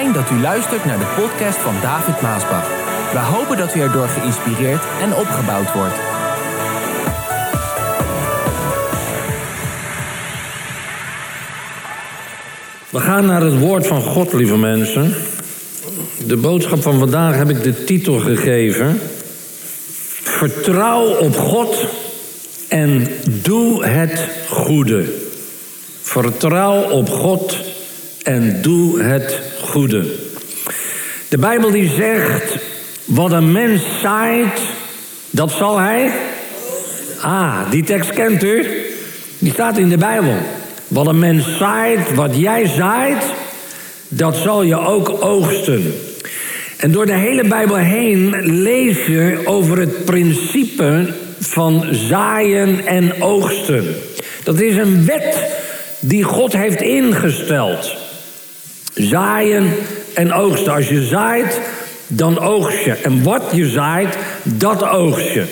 Dat u luistert naar de podcast van David Maasbach. We hopen dat u erdoor geïnspireerd en opgebouwd wordt. We gaan naar het woord van God, lieve mensen. De boodschap van vandaag heb ik de titel gegeven. Vertrouw op God en doe het goede. Vertrouw op God en doe het goede. De Bijbel die zegt, wat een mens zaait, dat zal hij... Ah, die tekst kent u. Die staat in de Bijbel. Wat een mens zaait, wat jij zaait, dat zal je ook oogsten. En door de hele Bijbel heen lees je over het principe van zaaien en oogsten. Dat is een wet die God heeft ingesteld. Zaaien en oogsten. Als je zaait, dan oogst je. En wat je zaait, dat oogst je.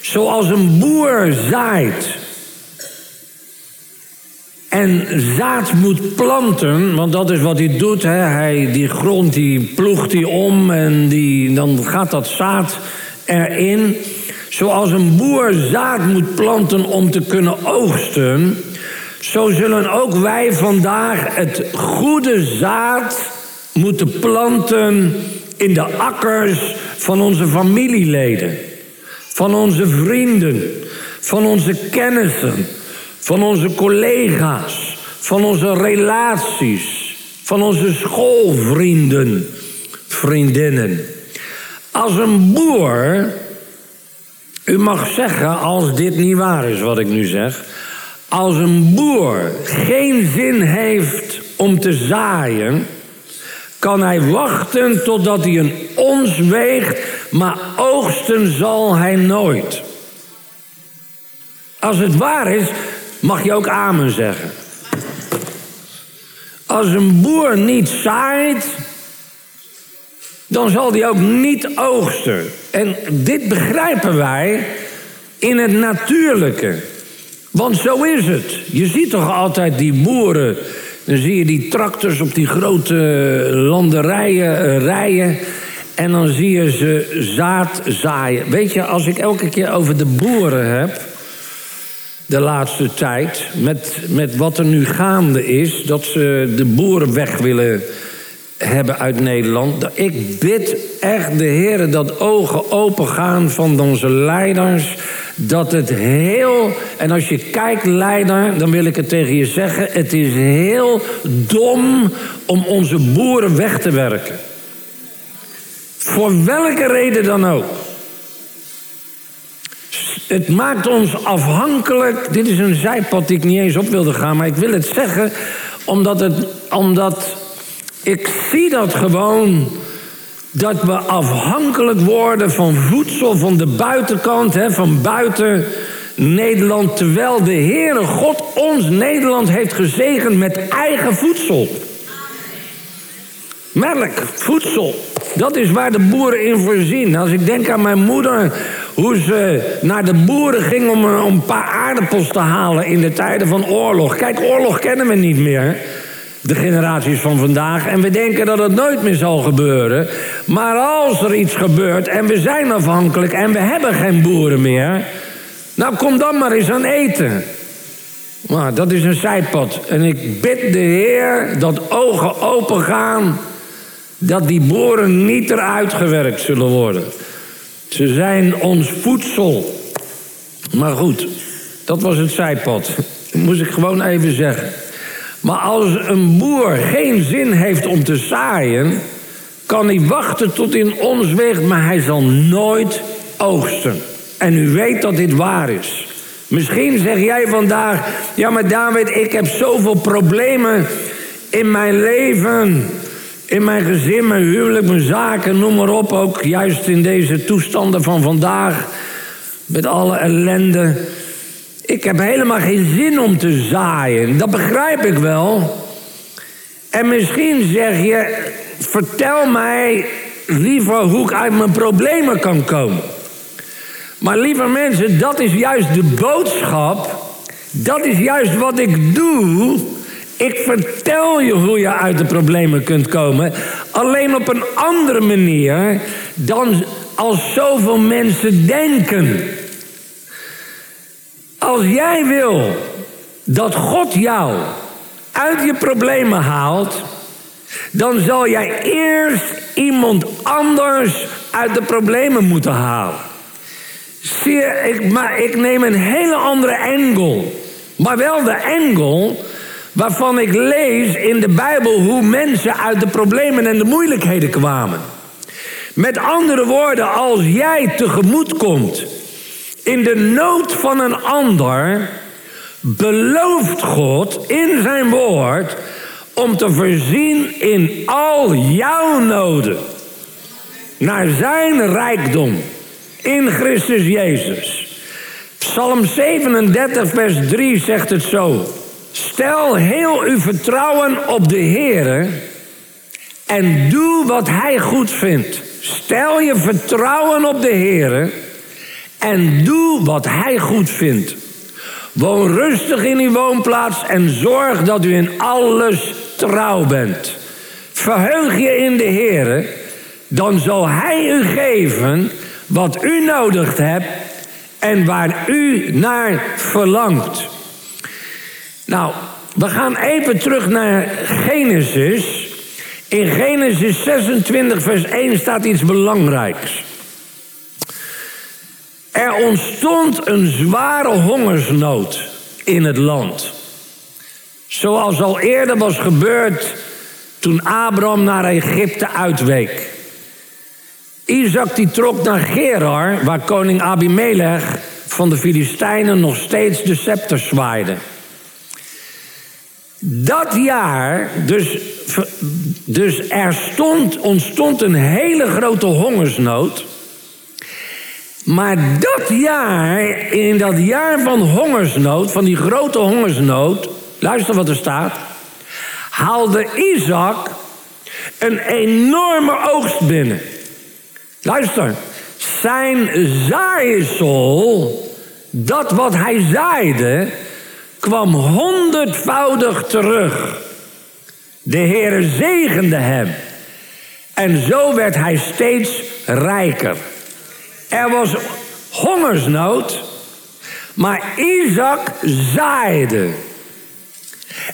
Zoals een boer zaait en zaad moet planten, want dat is wat hij doet. Hè. Hij, die grond die ploegt hij om en die, dan gaat dat zaad erin. Zoals een boer zaad moet planten om te kunnen oogsten, zo zullen ook wij vandaag het goede zaad moeten planten in de akkers van onze familieleden, van onze vrienden, van onze kennissen, van onze collega's, van onze relaties, van onze schoolvrienden, vriendinnen. Als een boer, u mag zeggen als dit niet waar is wat ik nu zeg, als een boer geen zin heeft om te zaaien, kan hij wachten totdat hij een ons weegt, maar oogsten zal hij nooit. Als het waar is, mag je ook amen zeggen. Als een boer niet zaait, dan zal hij ook niet oogsten. En dit begrijpen wij in het natuurlijke. Want zo is het. Je ziet toch altijd die boeren. Dan zie je die tractors op die grote landerijen uh, rijden. En dan zie je ze zaad zaaien. Weet je, als ik elke keer over de boeren heb de laatste tijd. Met, met wat er nu gaande is. Dat ze de boeren weg willen hebben uit Nederland. Ik bid echt de heren dat ogen open gaan van onze leiders. Dat het heel. En als je kijkt, leider, dan wil ik het tegen je zeggen. Het is heel dom om onze boeren weg te werken. Voor welke reden dan ook. Het maakt ons afhankelijk. Dit is een zijpad die ik niet eens op wilde gaan, maar ik wil het zeggen omdat, het, omdat ik zie dat gewoon. Dat we afhankelijk worden van voedsel van de buitenkant, hè, van buiten Nederland. Terwijl de Heere God ons Nederland heeft gezegend met eigen voedsel. Melk, voedsel. Dat is waar de boeren in voorzien. Als ik denk aan mijn moeder, hoe ze naar de boeren ging om een paar aardappels te halen in de tijden van oorlog. Kijk, oorlog kennen we niet meer. De generaties van vandaag. En we denken dat het nooit meer zal gebeuren. Maar als er iets gebeurt en we zijn afhankelijk en we hebben geen boeren meer. Nou, kom dan maar eens aan eten. Maar dat is een zijpad. En ik bid de Heer dat ogen open gaan dat die boren niet eruit gewerkt zullen worden. Ze zijn ons voedsel. Maar goed, dat was het zijpad. Dat moest ik gewoon even zeggen. Maar als een boer geen zin heeft om te zaaien, kan hij wachten tot in ons weegt, maar hij zal nooit oogsten. En u weet dat dit waar is. Misschien zeg jij vandaag, ja maar David, ik heb zoveel problemen in mijn leven. In mijn gezin, mijn huwelijk, mijn zaken, noem maar op. Ook juist in deze toestanden van vandaag. Met alle ellende. Ik heb helemaal geen zin om te zaaien. Dat begrijp ik wel. En misschien zeg je: vertel mij liever hoe ik uit mijn problemen kan komen. Maar lieve mensen, dat is juist de boodschap. Dat is juist wat ik doe Ik vertel je hoe je uit de problemen kunt komen. Alleen op een andere manier dan als zoveel mensen denken. Als jij wil dat God jou uit je problemen haalt, dan zal jij eerst iemand anders uit de problemen moeten halen. Zie ik, maar ik neem een hele andere engel. Maar wel de engel waarvan ik lees in de Bijbel hoe mensen uit de problemen en de moeilijkheden kwamen. Met andere woorden, als jij tegemoet komt in de nood van een ander, belooft God in zijn woord om te voorzien in al jouw noden. Naar zijn rijkdom in Christus Jezus. Psalm 37, vers 3 zegt het zo. Stel heel uw vertrouwen op de Heer en doe wat Hij goed vindt. Stel je vertrouwen op de Heer en doe wat Hij goed vindt. Woon rustig in uw woonplaats en zorg dat u in alles trouw bent. Verheug je in de Heer, dan zal Hij u geven wat u nodig hebt en waar u naar verlangt. Nou, we gaan even terug naar Genesis. In Genesis 26, vers 1 staat iets belangrijks. Er ontstond een zware hongersnood in het land. Zoals al eerder was gebeurd toen Abraham naar Egypte uitweek. Isaac die trok naar Gerar, waar koning Abimelech van de Filistijnen nog steeds de scepter zwaaide. Dat jaar, dus, dus er stond, ontstond een hele grote hongersnood. Maar dat jaar, in dat jaar van hongersnood, van die grote hongersnood, luister wat er staat, haalde Isaac een enorme oogst binnen. Luister, zijn zaaisel, dat wat hij zaaide, kwam honderdvoudig terug. De Heere zegende hem. En zo werd hij steeds rijker. Er was hongersnood, maar Isaac zaaide.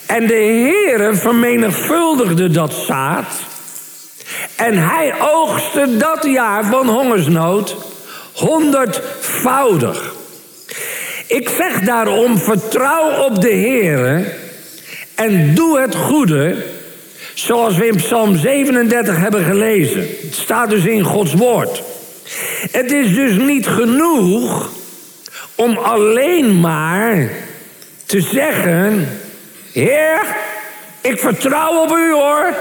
En de Heere vermenigvuldigde dat zaad. En hij oogste dat jaar van hongersnood honderdvoudig. Ik zeg daarom, vertrouw op de Heer en doe het goede, zoals we in Psalm 37 hebben gelezen. Het staat dus in Gods woord. Het is dus niet genoeg om alleen maar te zeggen: Heer, ik vertrouw op u hoor.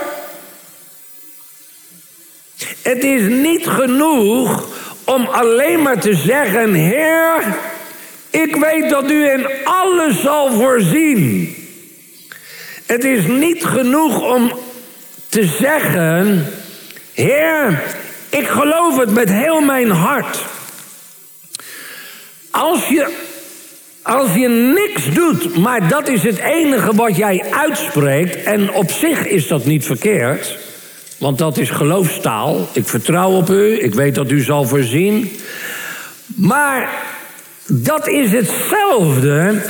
Het is niet genoeg om alleen maar te zeggen: Heer, ik weet dat u in alles zal voorzien. Het is niet genoeg om te zeggen: Heer, ik geloof het met heel mijn hart. Als je, als je niks doet, maar dat is het enige wat jij uitspreekt, en op zich is dat niet verkeerd, want dat is geloofstaal. Ik vertrouw op u, ik weet dat u zal voorzien. Maar dat is hetzelfde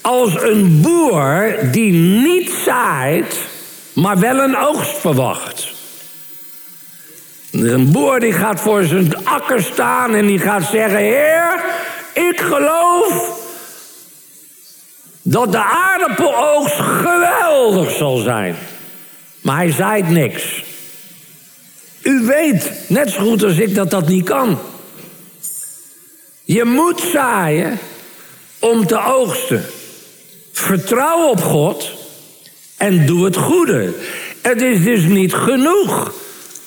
als een boer die niet zaait, maar wel een oogst verwacht. Een boer die gaat voor zijn akker staan en die gaat zeggen: Heer, ik geloof dat de aardappeloogst geweldig zal zijn. Maar hij zaait niks. U weet net zo goed als ik dat dat niet kan. Je moet zaaien om te oogsten. Vertrouw op God en doe het goede. Het is dus niet genoeg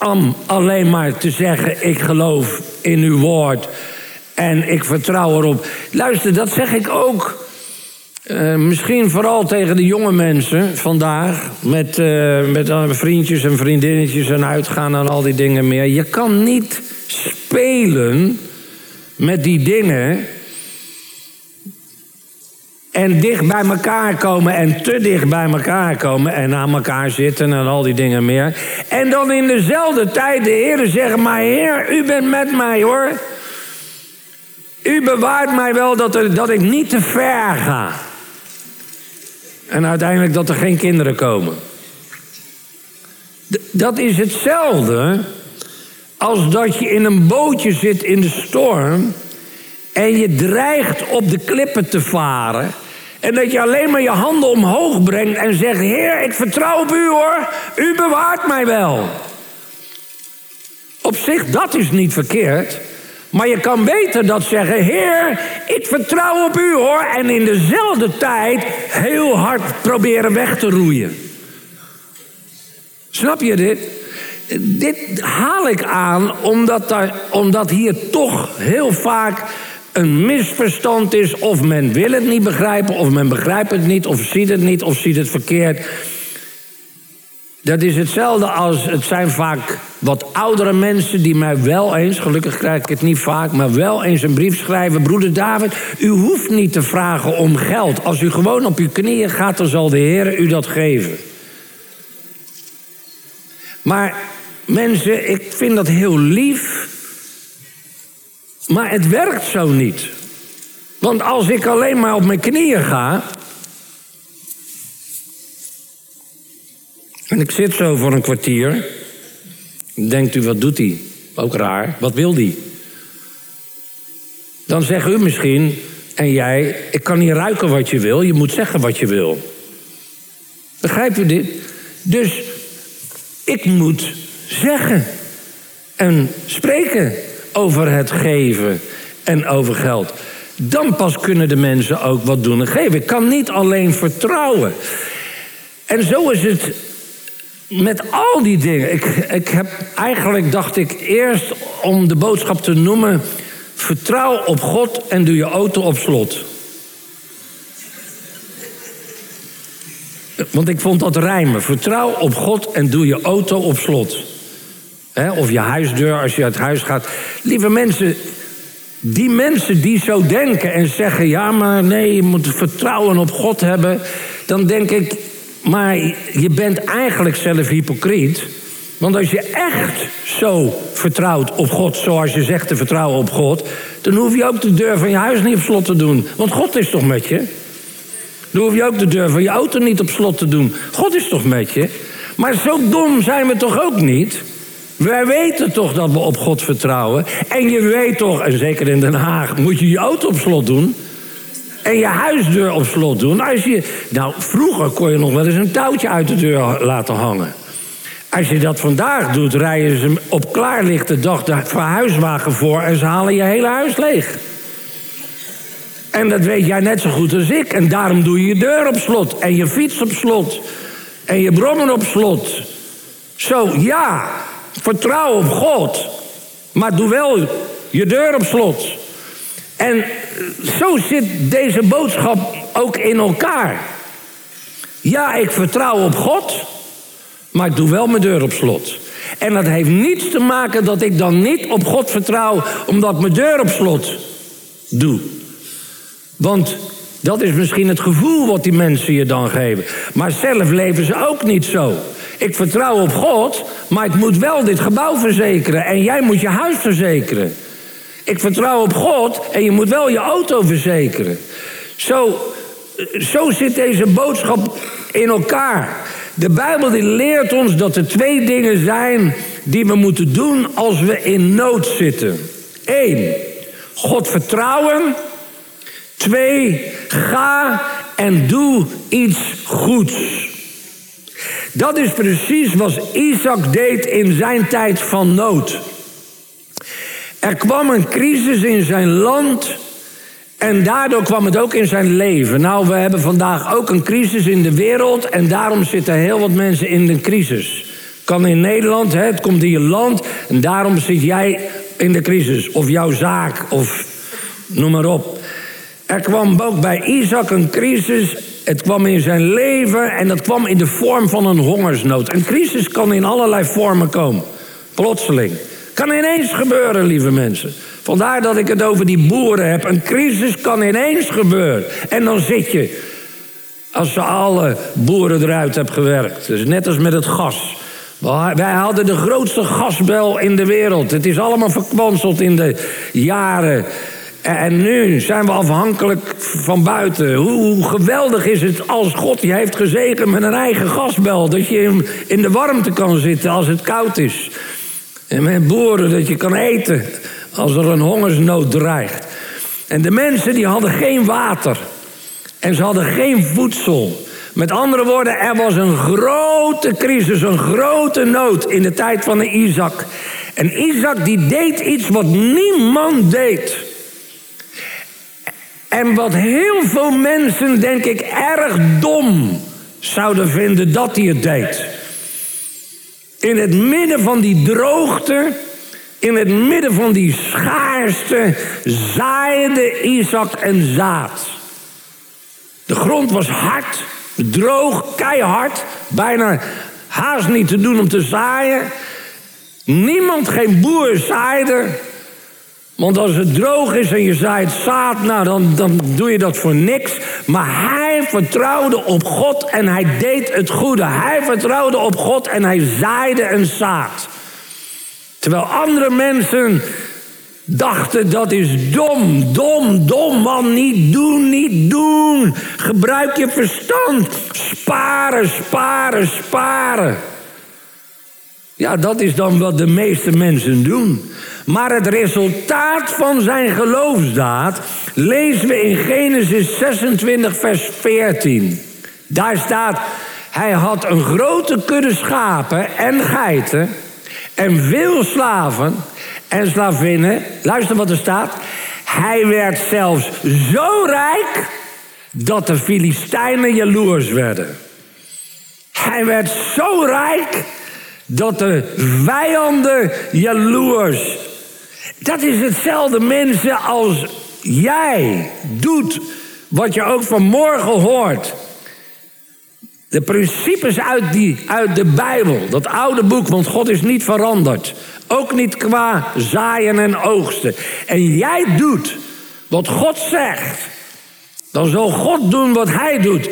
om alleen maar te zeggen: Ik geloof in uw woord en ik vertrouw erop. Luister, dat zeg ik ook. Uh, misschien vooral tegen de jonge mensen vandaag. Met, uh, met vriendjes en vriendinnetjes en uitgaan en al die dingen meer. Je kan niet spelen met die dingen. En dicht bij elkaar komen en te dicht bij elkaar komen en aan elkaar zitten en al die dingen meer. En dan in dezelfde tijd de Heer zeggen, maar Heer, u bent met mij hoor. U bewaart mij wel dat, er, dat ik niet te ver ga. En uiteindelijk dat er geen kinderen komen. dat is hetzelfde als dat je in een bootje zit in de storm en je dreigt op de klippen te varen. En dat je alleen maar je handen omhoog brengt en zegt: Heer, ik vertrouw op u hoor, u bewaart mij wel. Op zich, dat is niet verkeerd. Maar je kan beter dat zeggen: Heer, ik vertrouw op u hoor. En in dezelfde tijd heel hard proberen weg te roeien. Snap je dit? Dit haal ik aan omdat, daar, omdat hier toch heel vaak een misverstand is. Of men wil het niet begrijpen, of men begrijpt het niet, of ziet het niet, of ziet het verkeerd. Dat is hetzelfde als, het zijn vaak wat oudere mensen die mij wel eens, gelukkig krijg ik het niet vaak, maar wel eens een brief schrijven. Broeder David, u hoeft niet te vragen om geld. Als u gewoon op uw knieën gaat, dan zal de Heer u dat geven. Maar mensen, ik vind dat heel lief, maar het werkt zo niet. Want als ik alleen maar op mijn knieën ga, En ik zit zo voor een kwartier. Denkt u, wat doet hij? Ook raar. Wat wil hij? Dan zegt u misschien, en jij, ik kan niet ruiken wat je wil. Je moet zeggen wat je wil. Begrijpt u dit? Dus ik moet zeggen en spreken over het geven en over geld. Dan pas kunnen de mensen ook wat doen en geven. Ik kan niet alleen vertrouwen. En zo is het met al die dingen. Ik, ik heb eigenlijk, dacht ik, eerst om de boodschap te noemen: vertrouw op God en doe je auto op slot. Want ik vond dat rijmen. Vertrouw op God en doe je auto op slot. Of je huisdeur als je uit huis gaat. Lieve mensen, die mensen die zo denken en zeggen: ja, maar nee, je moet vertrouwen op God hebben. Dan denk ik, maar je bent eigenlijk zelf hypocriet. Want als je echt zo vertrouwt op God, zoals je zegt te vertrouwen op God, dan hoef je ook de deur van je huis niet op slot te doen. Want God is toch met je? Dan hoef je ook de deur van je auto niet op slot te doen. God is toch met je? Maar zo dom zijn we toch ook niet? Wij weten toch dat we op God vertrouwen. En je weet toch, en zeker in Den Haag, moet je je auto op slot doen en je huisdeur op slot doen. Als je, nou, vroeger kon je nog wel eens een touwtje uit de deur laten hangen. Als je dat vandaag doet, rijden ze op klaarlichte dag de verhuiswagen voor en ze halen je hele huis leeg. En dat weet jij net zo goed als ik. En daarom doe je je deur op slot en je fiets op slot en je brommen op slot. Zo, ja, vertrouw op God, maar doe wel je deur op slot. En zo zit deze boodschap ook in elkaar. Ja, ik vertrouw op God, maar ik doe wel mijn deur op slot. En dat heeft niets te maken dat ik dan niet op God vertrouw omdat ik mijn deur op slot doe. Want dat is misschien het gevoel wat die mensen je dan geven. Maar zelf leven ze ook niet zo. Ik vertrouw op God, maar ik moet wel dit gebouw verzekeren. En jij moet je huis verzekeren. Ik vertrouw op God en je moet wel je auto verzekeren. Zo, zo zit deze boodschap in elkaar. De Bijbel die leert ons dat er twee dingen zijn die we moeten doen als we in nood zitten. Eén, God vertrouwen. Twee, ga en doe iets goeds. Dat is precies wat Isaac deed in zijn tijd van nood. Er kwam een crisis in zijn land. En daardoor kwam het ook in zijn leven. Nou, we hebben vandaag ook een crisis in de wereld. En daarom zitten heel wat mensen in de crisis. Kan in Nederland, hè, het komt in je land. En daarom zit jij in de crisis. Of jouw zaak, of noem maar op. Er kwam ook bij Isaac een crisis. Het kwam in zijn leven en dat kwam in de vorm van een hongersnood. Een crisis kan in allerlei vormen komen. Plotseling. Kan ineens gebeuren, lieve mensen. Vandaar dat ik het over die boeren heb. Een crisis kan ineens gebeuren. En dan zit je, als ze alle boeren eruit hebben gewerkt. Dus net als met het gas. Wij hadden de grootste gasbel in de wereld. Het is allemaal verkwanseld in de jaren. En nu zijn we afhankelijk van buiten. Hoe geweldig is het als God je heeft gezegend met een eigen gasbel. Dat je in de warmte kan zitten als het koud is. En met boeren dat je kan eten als er een hongersnood dreigt. En de mensen die hadden geen water. En ze hadden geen voedsel. Met andere woorden, er was een grote crisis, een grote nood in de tijd van Isaac. En Isaac die deed iets wat niemand deed. En wat heel veel mensen, denk ik, erg dom zouden vinden dat hij het deed. In het midden van die droogte, in het midden van die schaarste, zaaide Isaac een zaad. De grond was hard, droog, keihard, bijna haast niet te doen om te zaaien. Niemand, geen boer zaaide. Want als het droog is en je zaait zaad, nou dan, dan doe je dat voor niks. Maar hij vertrouwde op God en hij deed het goede. Hij vertrouwde op God en hij zaaide een zaad. Terwijl andere mensen dachten dat is dom, dom, dom man, niet doen, niet doen. Gebruik je verstand. Sparen, sparen, sparen. Ja, dat is dan wat de meeste mensen doen. Maar het resultaat van zijn geloofsdaad lezen we in Genesis 26, vers 14. Daar staat, hij had een grote kudde schapen en geiten en veel slaven en slavinnen. Luister wat er staat. Hij werd zelfs zo rijk dat de Filistijnen jaloers werden. Hij werd zo rijk dat de vijanden jaloers. Dat is hetzelfde mensen als jij doet wat je ook vanmorgen hoort. De principes uit, die, uit de Bijbel, dat oude boek, want God is niet veranderd. Ook niet qua zaaien en oogsten. En jij doet wat God zegt. Dan zal God doen wat hij doet.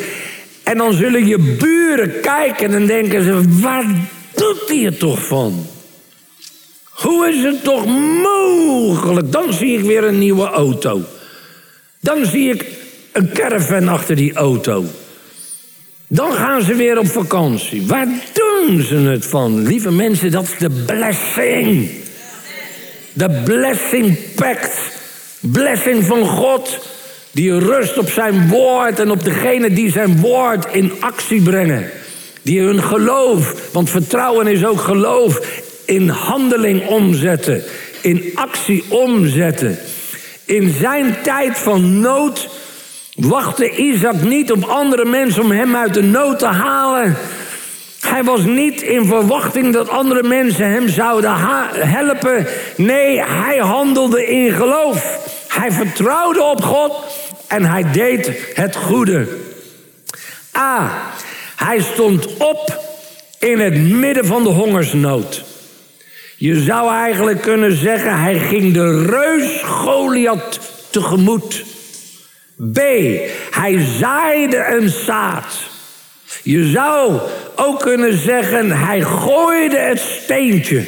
En dan zullen je buren kijken en denken ze: waar doet hij het toch van? Hoe is het toch mogelijk? Dan zie ik weer een nieuwe auto. Dan zie ik een caravan achter die auto. Dan gaan ze weer op vakantie. Waar doen ze het van? Lieve mensen, dat is de blessing. De blessing pact. Blessing van God. Die rust op zijn woord en op degene die zijn woord in actie brengen. Die hun geloof, want vertrouwen is ook geloof, in handeling omzetten. In actie omzetten. In zijn tijd van nood wachtte Isaac niet op andere mensen om hem uit de nood te halen. Hij was niet in verwachting dat andere mensen hem zouden helpen. Nee, hij handelde in geloof. Hij vertrouwde op God en hij deed het goede. A. Hij stond op in het midden van de hongersnood. Je zou eigenlijk kunnen zeggen, hij ging de reus Goliath tegemoet. B. Hij zaaide een zaad. Je zou ook kunnen zeggen, hij gooide het steentje.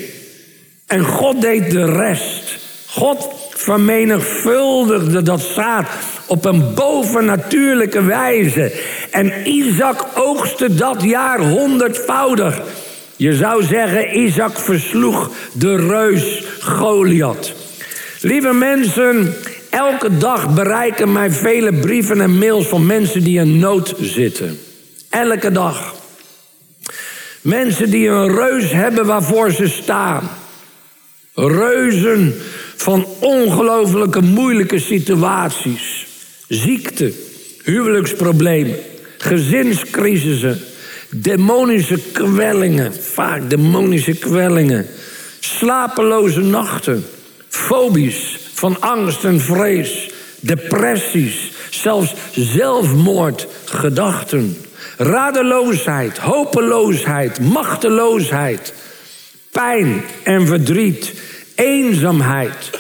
En God deed de rest. God vermenigvuldigde dat zaad op een bovennatuurlijke wijze. En Isaac oogste dat jaar honderdvoudig. Je zou zeggen, Isaac versloeg de reus Goliath. Lieve mensen, elke dag bereiken mij vele brieven en mails van mensen die in nood zitten. Elke dag. Mensen die een reus hebben waarvoor ze staan. Reuzen van ongelooflijke moeilijke situaties. Ziekte, huwelijksproblemen, gezinscrisissen, demonische kwellingen, vaak demonische kwellingen, slapeloze nachten, fobisch van angst en vrees, depressies, zelfs zelfmoordgedachten, radeloosheid, hopeloosheid, machteloosheid, pijn en verdriet, eenzaamheid,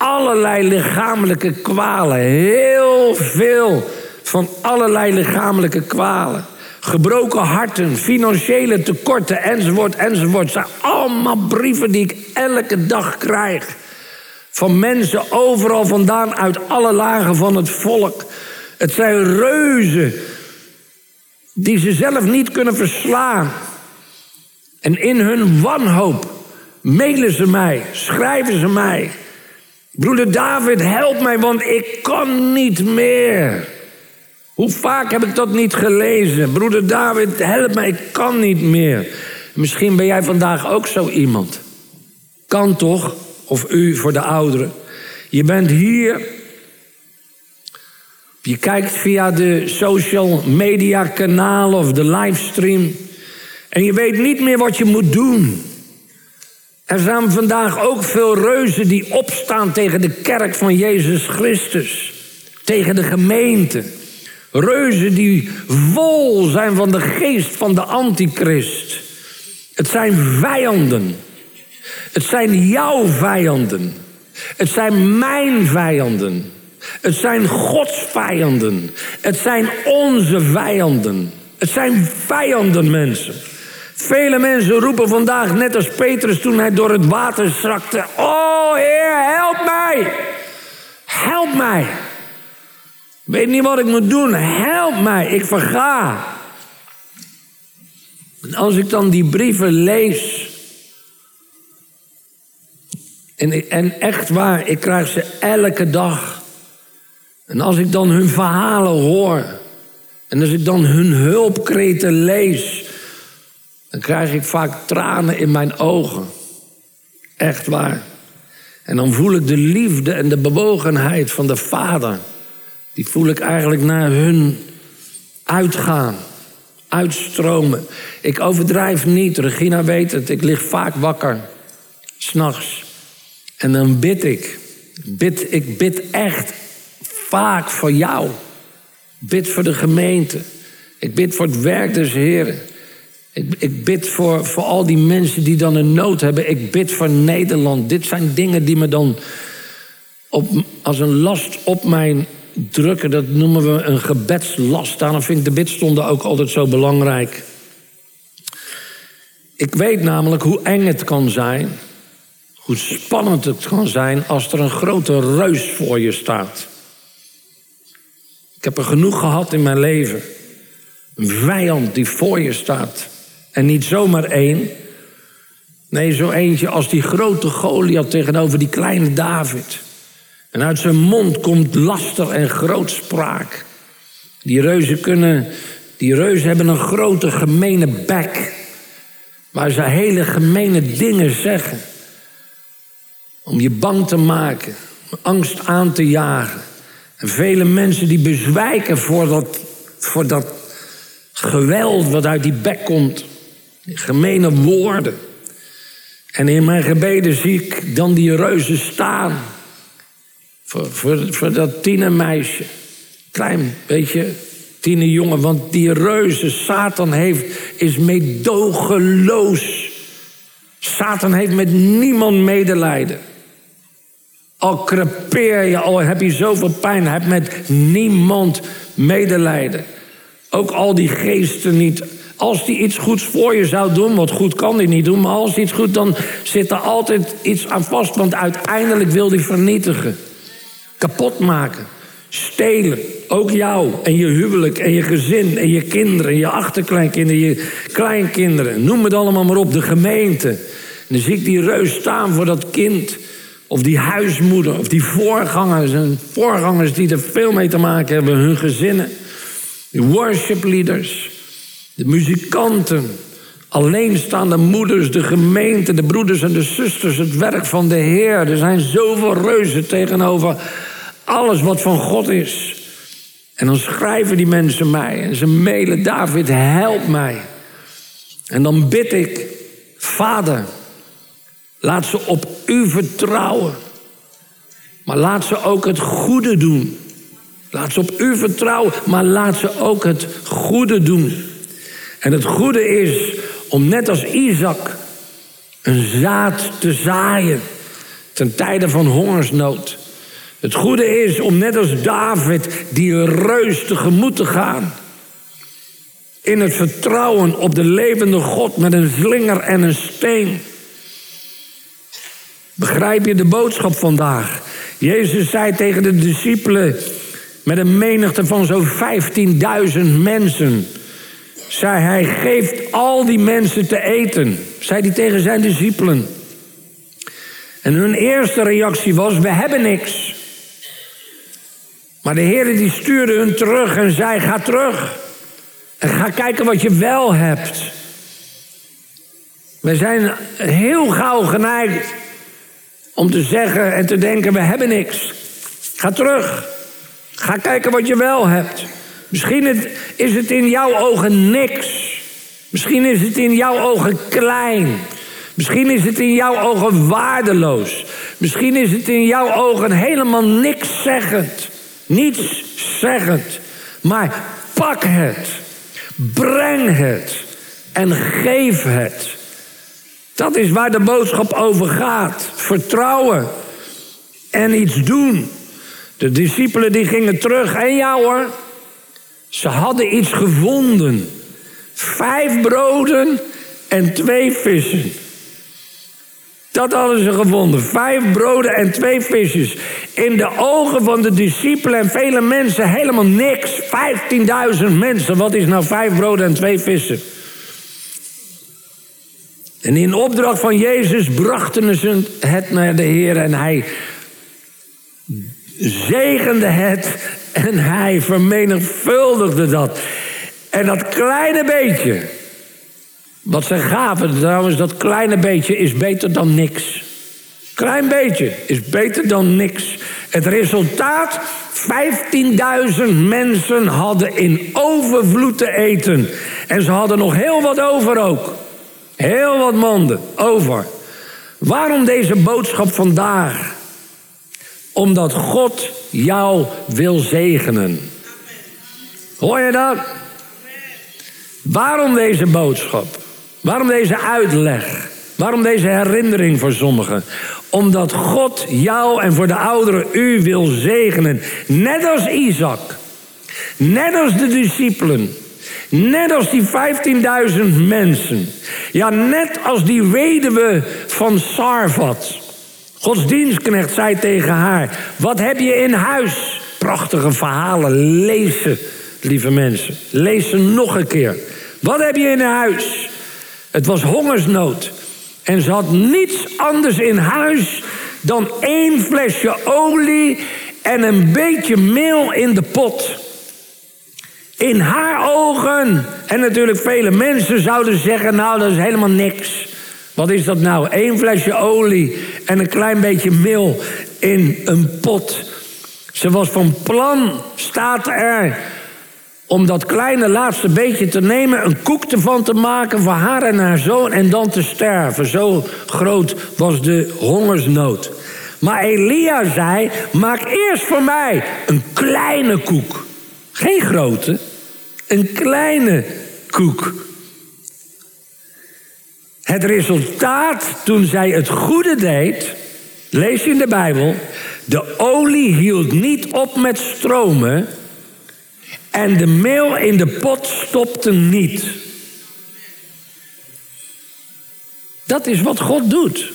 allerlei lichamelijke kwalen. Heel veel van allerlei lichamelijke kwalen. Gebroken harten, financiële tekorten, enzovoort, enzovoort. Zijn allemaal brieven die ik elke dag krijg. Van mensen overal vandaan, uit alle lagen van het volk. Het zijn reuzen die ze zelf niet kunnen verslaan. En in hun wanhoop mailen ze mij, schrijven ze mij. Broeder David, help mij, want ik kan niet meer. Hoe vaak heb ik dat niet gelezen? Broeder David, help mij, ik kan niet meer. Misschien ben jij vandaag ook zo iemand. Kan toch? Of u voor de ouderen. Je bent hier. Je kijkt via de social media kanalen of de livestream. En je weet niet meer wat je moet doen. Er zijn vandaag ook veel reuzen die opstaan tegen de kerk van Jezus Christus. Tegen de gemeente. Reuzen die vol zijn van de geest van de antichrist. Het zijn vijanden. Het zijn jouw vijanden. Het zijn mijn vijanden. Het zijn Gods vijanden. Het zijn onze vijanden. Het zijn vijanden, mensen. Vele mensen roepen vandaag, net als Petrus toen hij door het water strakte: Oh Heer, help mij! Help mij! Weet niet wat ik moet doen, help mij, ik verga. En als ik dan die brieven lees. En, en echt waar, ik krijg ze elke dag. En als ik dan hun verhalen hoor. En als ik dan hun hulpkreten lees dan krijg ik vaak tranen in mijn ogen. Echt waar. En dan voel ik de liefde en de bewogenheid van de Vader. Die voel ik eigenlijk naar hun uitgaan, uitstromen. Ik overdrijf niet, Regina weet het, ik lig vaak wakker, s'nachts. En dan bid ik, bid, ik bid echt vaak voor jou. bid voor de gemeente. Ik bid voor het werk des Heren. Ik, bid voor, voor al die mensen die dan een nood hebben. Ik bid voor Nederland. Dit zijn dingen die me dan op, als een last op mij drukken. Dat noemen we een gebedslast. Daarom vind ik de bidstonden ook altijd zo belangrijk. Ik weet namelijk hoe eng het kan zijn. Hoe spannend het kan zijn als er een grote reus voor je staat. Ik heb er genoeg gehad in mijn leven. Een vijand die voor je staat. En niet zomaar één. Nee, zo eentje als die grote Goliath tegenover die kleine David. En uit zijn mond komt laster en grootspraak. Die reuzen kunnen, die reuzen hebben een grote gemene bek. Waar ze hele gemene dingen zeggen. Om je bang te maken, angst aan te jagen. En vele mensen die bezwijken voor dat, voor dat geweld wat uit die bek komt gemene woorden. En in mijn gebeden zie ik dan die reuzen staan. Voor, voor, voor dat tienermeisje. Klein beetje tienerjongen. Want die reuzen, Satan heeft, is meedogenloos. Satan heeft met niemand medelijden. Al crepeer je, al heb je zoveel pijn, heeft met niemand medelijden. Ook al die geesten niet als hij iets goeds voor je zou doen, wat goed kan hij niet doen, maar als iets goed, dan zit er altijd iets aan vast, want uiteindelijk wil hij vernietigen, kapot maken, stelen. Ook jou en je huwelijk en je gezin en je kinderen, je achterkleinkinderen, je kleinkinderen. Noem het allemaal maar op, de gemeente. En dan zie ik die reus staan voor dat kind. Of die huismoeder, of die voorgangers. En voorgangers die er veel mee te maken hebben, hun gezinnen. Die worship leaders. De muzikanten, alleenstaande moeders, de gemeente, de broeders en de zusters, het werk van de Heer. Er zijn zoveel reuzen tegenover alles wat van God is. En dan schrijven die mensen mij en ze mailen, David, help mij. En dan bid ik, Vader, laat ze op u vertrouwen. Maar laat ze ook het goede doen. Laat ze op u vertrouwen, maar laat ze ook het goede doen. En het goede is om net als Isaac een zaad te zaaien. ten tijde van hongersnood. Het goede is om net als David die reus tegemoet te gaan. In het vertrouwen op de levende God met een slinger en een steen. Begrijp je de boodschap vandaag? Jezus zei tegen de discipelen met een menigte van zo'n 15.000 mensen. Zei hij, geeft al die mensen te eten. Zei hij tegen zijn discipelen. En hun eerste reactie was, we hebben niks. Maar de Heer die stuurde hun terug en zei, ga terug. En ga kijken wat je wel hebt. We zijn heel gauw geneigd om te zeggen en te denken: we hebben niks. Ga terug. Ga kijken wat je wel hebt. Misschien is het in jouw ogen niks. Misschien is het in jouw ogen klein. Misschien is het in jouw ogen waardeloos. Misschien is het in jouw ogen helemaal niks zeggend. Niets zeggend. Maar pak het. Breng het. En geef het. Dat is waar de boodschap over gaat. Vertrouwen en iets doen. De discipelen die gingen terug. En ja hoor, ze hadden iets gevonden. Vijf broden en twee vissen. Dat hadden ze gevonden. Vijf broden en twee visjes. In de ogen van de discipelen en vele mensen helemaal niks. Vijftienduizend mensen. Wat is nou vijf broden en twee vissen? En in opdracht van Jezus brachten ze het naar de Heer en hij zegende het en hij vermenigvuldigde dat. En dat kleine beetje, wat ze gaven, trouwens, dat kleine beetje is beter dan niks. Klein beetje is beter dan niks. Het resultaat, 15.000 mensen hadden in overvloed te eten. En ze hadden nog heel wat over ook. Heel wat monden over. Waarom deze boodschap vandaag? Omdat God jou wil zegenen. Hoor je dat? Waarom deze boodschap? Waarom deze uitleg? Waarom deze herinnering voor sommigen? Omdat God jou en voor de ouderen u wil zegenen. Net als Isaac. Net als de discipelen. Net als die 15.000 mensen. Ja, net als die weduwe van Sarvat. Gods dienstknecht zei tegen haar: Wat heb je in huis? Prachtige verhalen. Lees ze, lieve mensen. Lees ze nog een keer. Wat heb je in huis? Het was hongersnood. En ze had niets anders in huis dan één flesje olie en een beetje meel in de pot. In haar ogen, en natuurlijk vele mensen zouden zeggen: Nou, dat is helemaal niks. Wat is dat nou? Eén flesje olie en een klein beetje meel in een pot. Ze was van plan, staat er, om dat kleine laatste beetje te nemen, een koek ervan te maken voor haar en haar zoon en dan te sterven. Zo groot was de hongersnood. Maar Elia zei: Maak eerst voor mij een kleine koek. Geen grote, een kleine koek. Het resultaat toen zij het goede deed, lees je in de Bijbel, de olie hield niet op met stromen en de meel in de pot stopte niet. Dat is wat God doet.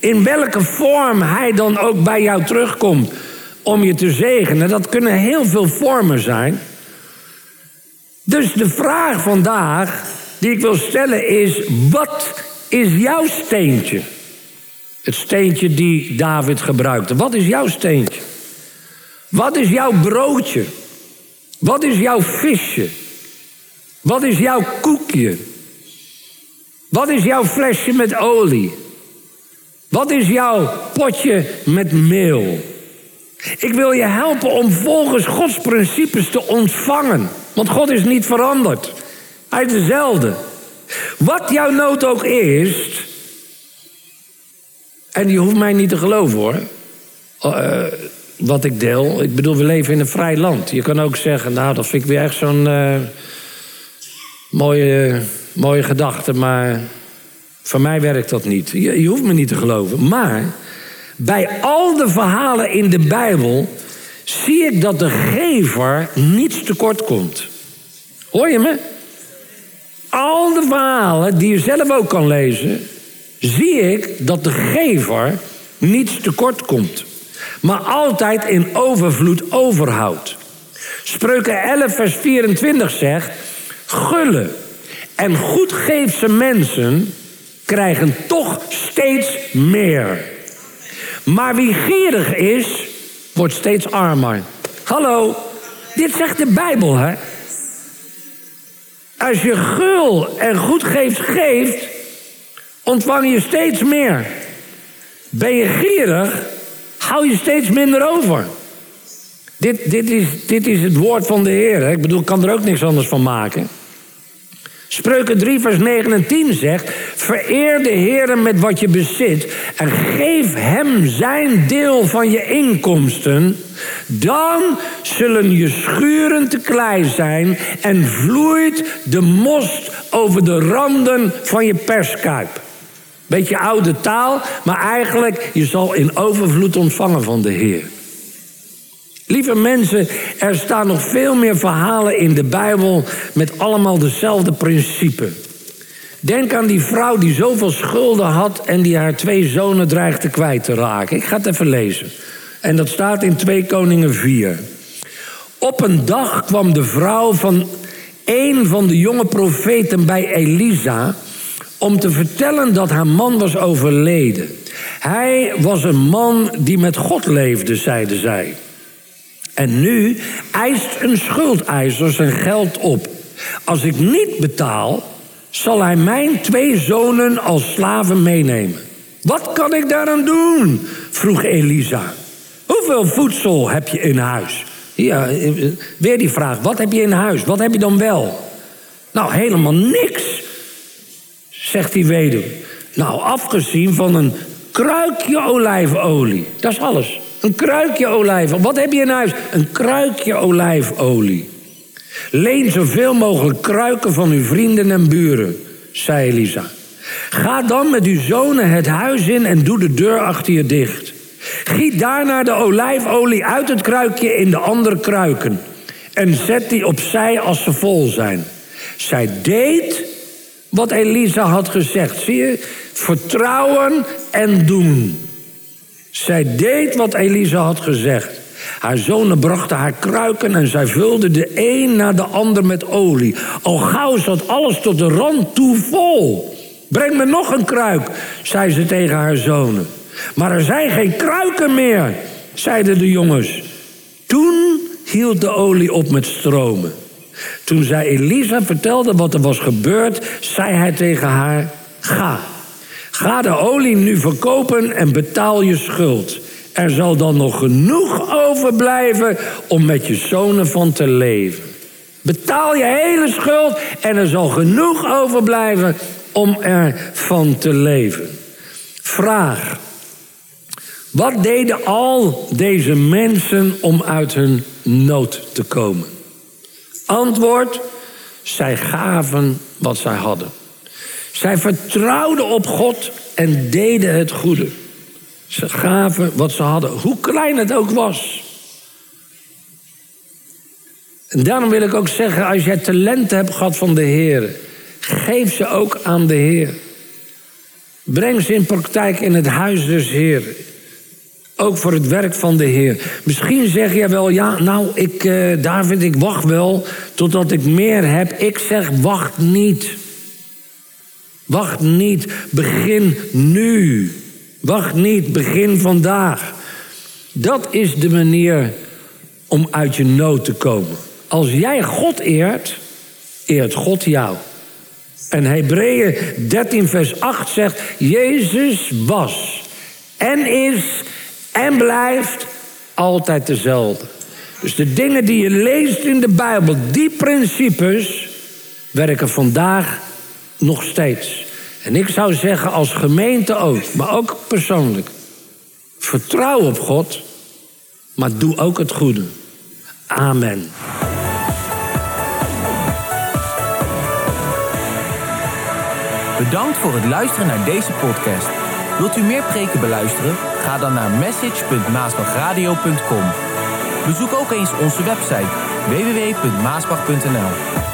In welke vorm Hij dan ook bij jou terugkomt om je te zegenen, dat kunnen heel veel vormen zijn. Dus de vraag vandaag die ik wil stellen is: wat is jouw steentje? Het steentje die David gebruikte. Wat is jouw steentje? Wat is jouw broodje? Wat is jouw visje? Wat is jouw koekje? Wat is jouw flesje met olie? Wat is jouw potje met meel? Ik wil je helpen om volgens Gods principes te ontvangen. Want God is niet veranderd. Hij is dezelfde. Wat jouw nood ook is. En je hoeft mij niet te geloven hoor. Uh, wat ik deel. Ik bedoel, we leven in een vrij land. Je kan ook zeggen, nou, dat vind ik weer echt zo'n uh, mooie, mooie gedachte. Maar voor mij werkt dat niet. Je, je hoeft me niet te geloven. Maar Bij al de verhalen in de Bijbel zie ik dat de gever niets tekort komt. Hoor je me? Al de verhalen die je zelf ook kan lezen, zie ik dat de gever niets tekort komt. Maar altijd in overvloed overhoudt. Spreuken 11, vers 24 zegt: Gulle en goedgeefse mensen krijgen toch steeds meer. Maar wie gierig is, wordt steeds armer. Hallo, dit zegt de Bijbel, hè? Als je gul en goed geeft, ontvang je steeds meer. Ben je gierig, hou je steeds minder over. Dit, dit, is, dit is het woord van de Heer. Ik bedoel, ik kan er ook niks anders van maken. Spreuken 3, vers 9 en 10 zegt: Vereer de Heer met wat je bezit en geef hem zijn deel van je inkomsten. Dan zullen je schuren te klei zijn en vloeit de most over de randen van je perskuip. Beetje oude taal, maar eigenlijk je zal in overvloed ontvangen van de Heer. Lieve mensen, er staan nog veel meer verhalen in de Bijbel met allemaal dezelfde principe. Denk aan die vrouw die zoveel schulden had en die haar twee zonen dreigde kwijt te raken. Ik ga het even lezen. En dat staat in 2 Koningen 4. Op een dag kwam de vrouw van een van de jonge profeten bij Elisa om te vertellen dat haar man was overleden. Hij was een man die met God leefde, zeide zij. En nu eist een schuldeiser zijn geld op. Als ik niet betaal, zal hij mijn twee zonen als slaven meenemen. Wat kan ik daaraan doen? vroeg Elisa. Hoeveel voedsel heb je in huis? Ja, weer die vraag. Wat heb je in huis? Wat heb je dan wel? Nou, helemaal niks, zegt die weduwe. Nou, afgezien van een kruikje olijfolie. Dat is alles. Een kruikje olijfolie. Wat heb je in huis? Een kruikje olijfolie. Leen zoveel mogelijk kruiken van uw vrienden en buren, zei Elisa. Ga dan met uw zonen het huis in en doe de deur achter je dicht. Giet daarna de olijfolie uit het kruikje in de andere kruiken. En zet die opzij als ze vol zijn. Zij deed wat Elisa had gezegd. Zie je? Vertrouwen en doen. Zij deed wat Elisa had gezegd. Haar zonen brachten haar kruiken en zij vulde de een na de ander met olie. Al gauw zat alles tot de rand toe vol. Breng me nog een kruik, zei ze tegen haar zonen. Maar er zijn geen kruiken meer, zeiden de jongens. Toen hield de olie op met stromen. Toen zij Elisa vertelde wat er was gebeurd, zei hij tegen haar: Ga, ga de olie nu verkopen en betaal je schuld. Er zal dan nog genoeg overblijven om met je zonen van te leven. Betaal je hele schuld en er zal genoeg overblijven om er van te leven. Vraag. Wat deden al deze mensen om uit hun nood te komen? Antwoord. Zij gaven wat zij hadden. Zij vertrouwden op God en deden het goede. Ze gaven wat ze hadden, hoe klein het ook was. En daarom wil ik ook zeggen, als jij talenten hebt gehad van de Heer, geef ze ook aan de Heer. Breng ze in praktijk in het huis des Heer. Ook voor het werk van de Heer. Misschien zeg je wel, ja, nou, ik, uh, David, ik wacht wel totdat ik meer heb. Ik zeg, wacht niet. Wacht niet, begin nu. Wacht niet, begin vandaag. Dat is de manier om uit je nood te komen. Als jij God eert, eert God jou. En Hebreeën 13, vers 8 zegt: Jezus was en is en blijft altijd dezelfde. Dus de dingen die je leest in de Bijbel, die principes, werken vandaag nog steeds. En ik zou zeggen als gemeente ook, maar ook persoonlijk. Vertrouw op God, maar doe ook het goede. Amen. Bedankt voor het luisteren naar deze podcast. Wilt u meer preken beluisteren? Ga dan naar message.maasbachradio.com. Bezoek ook eens onze website www.maasbach.nl.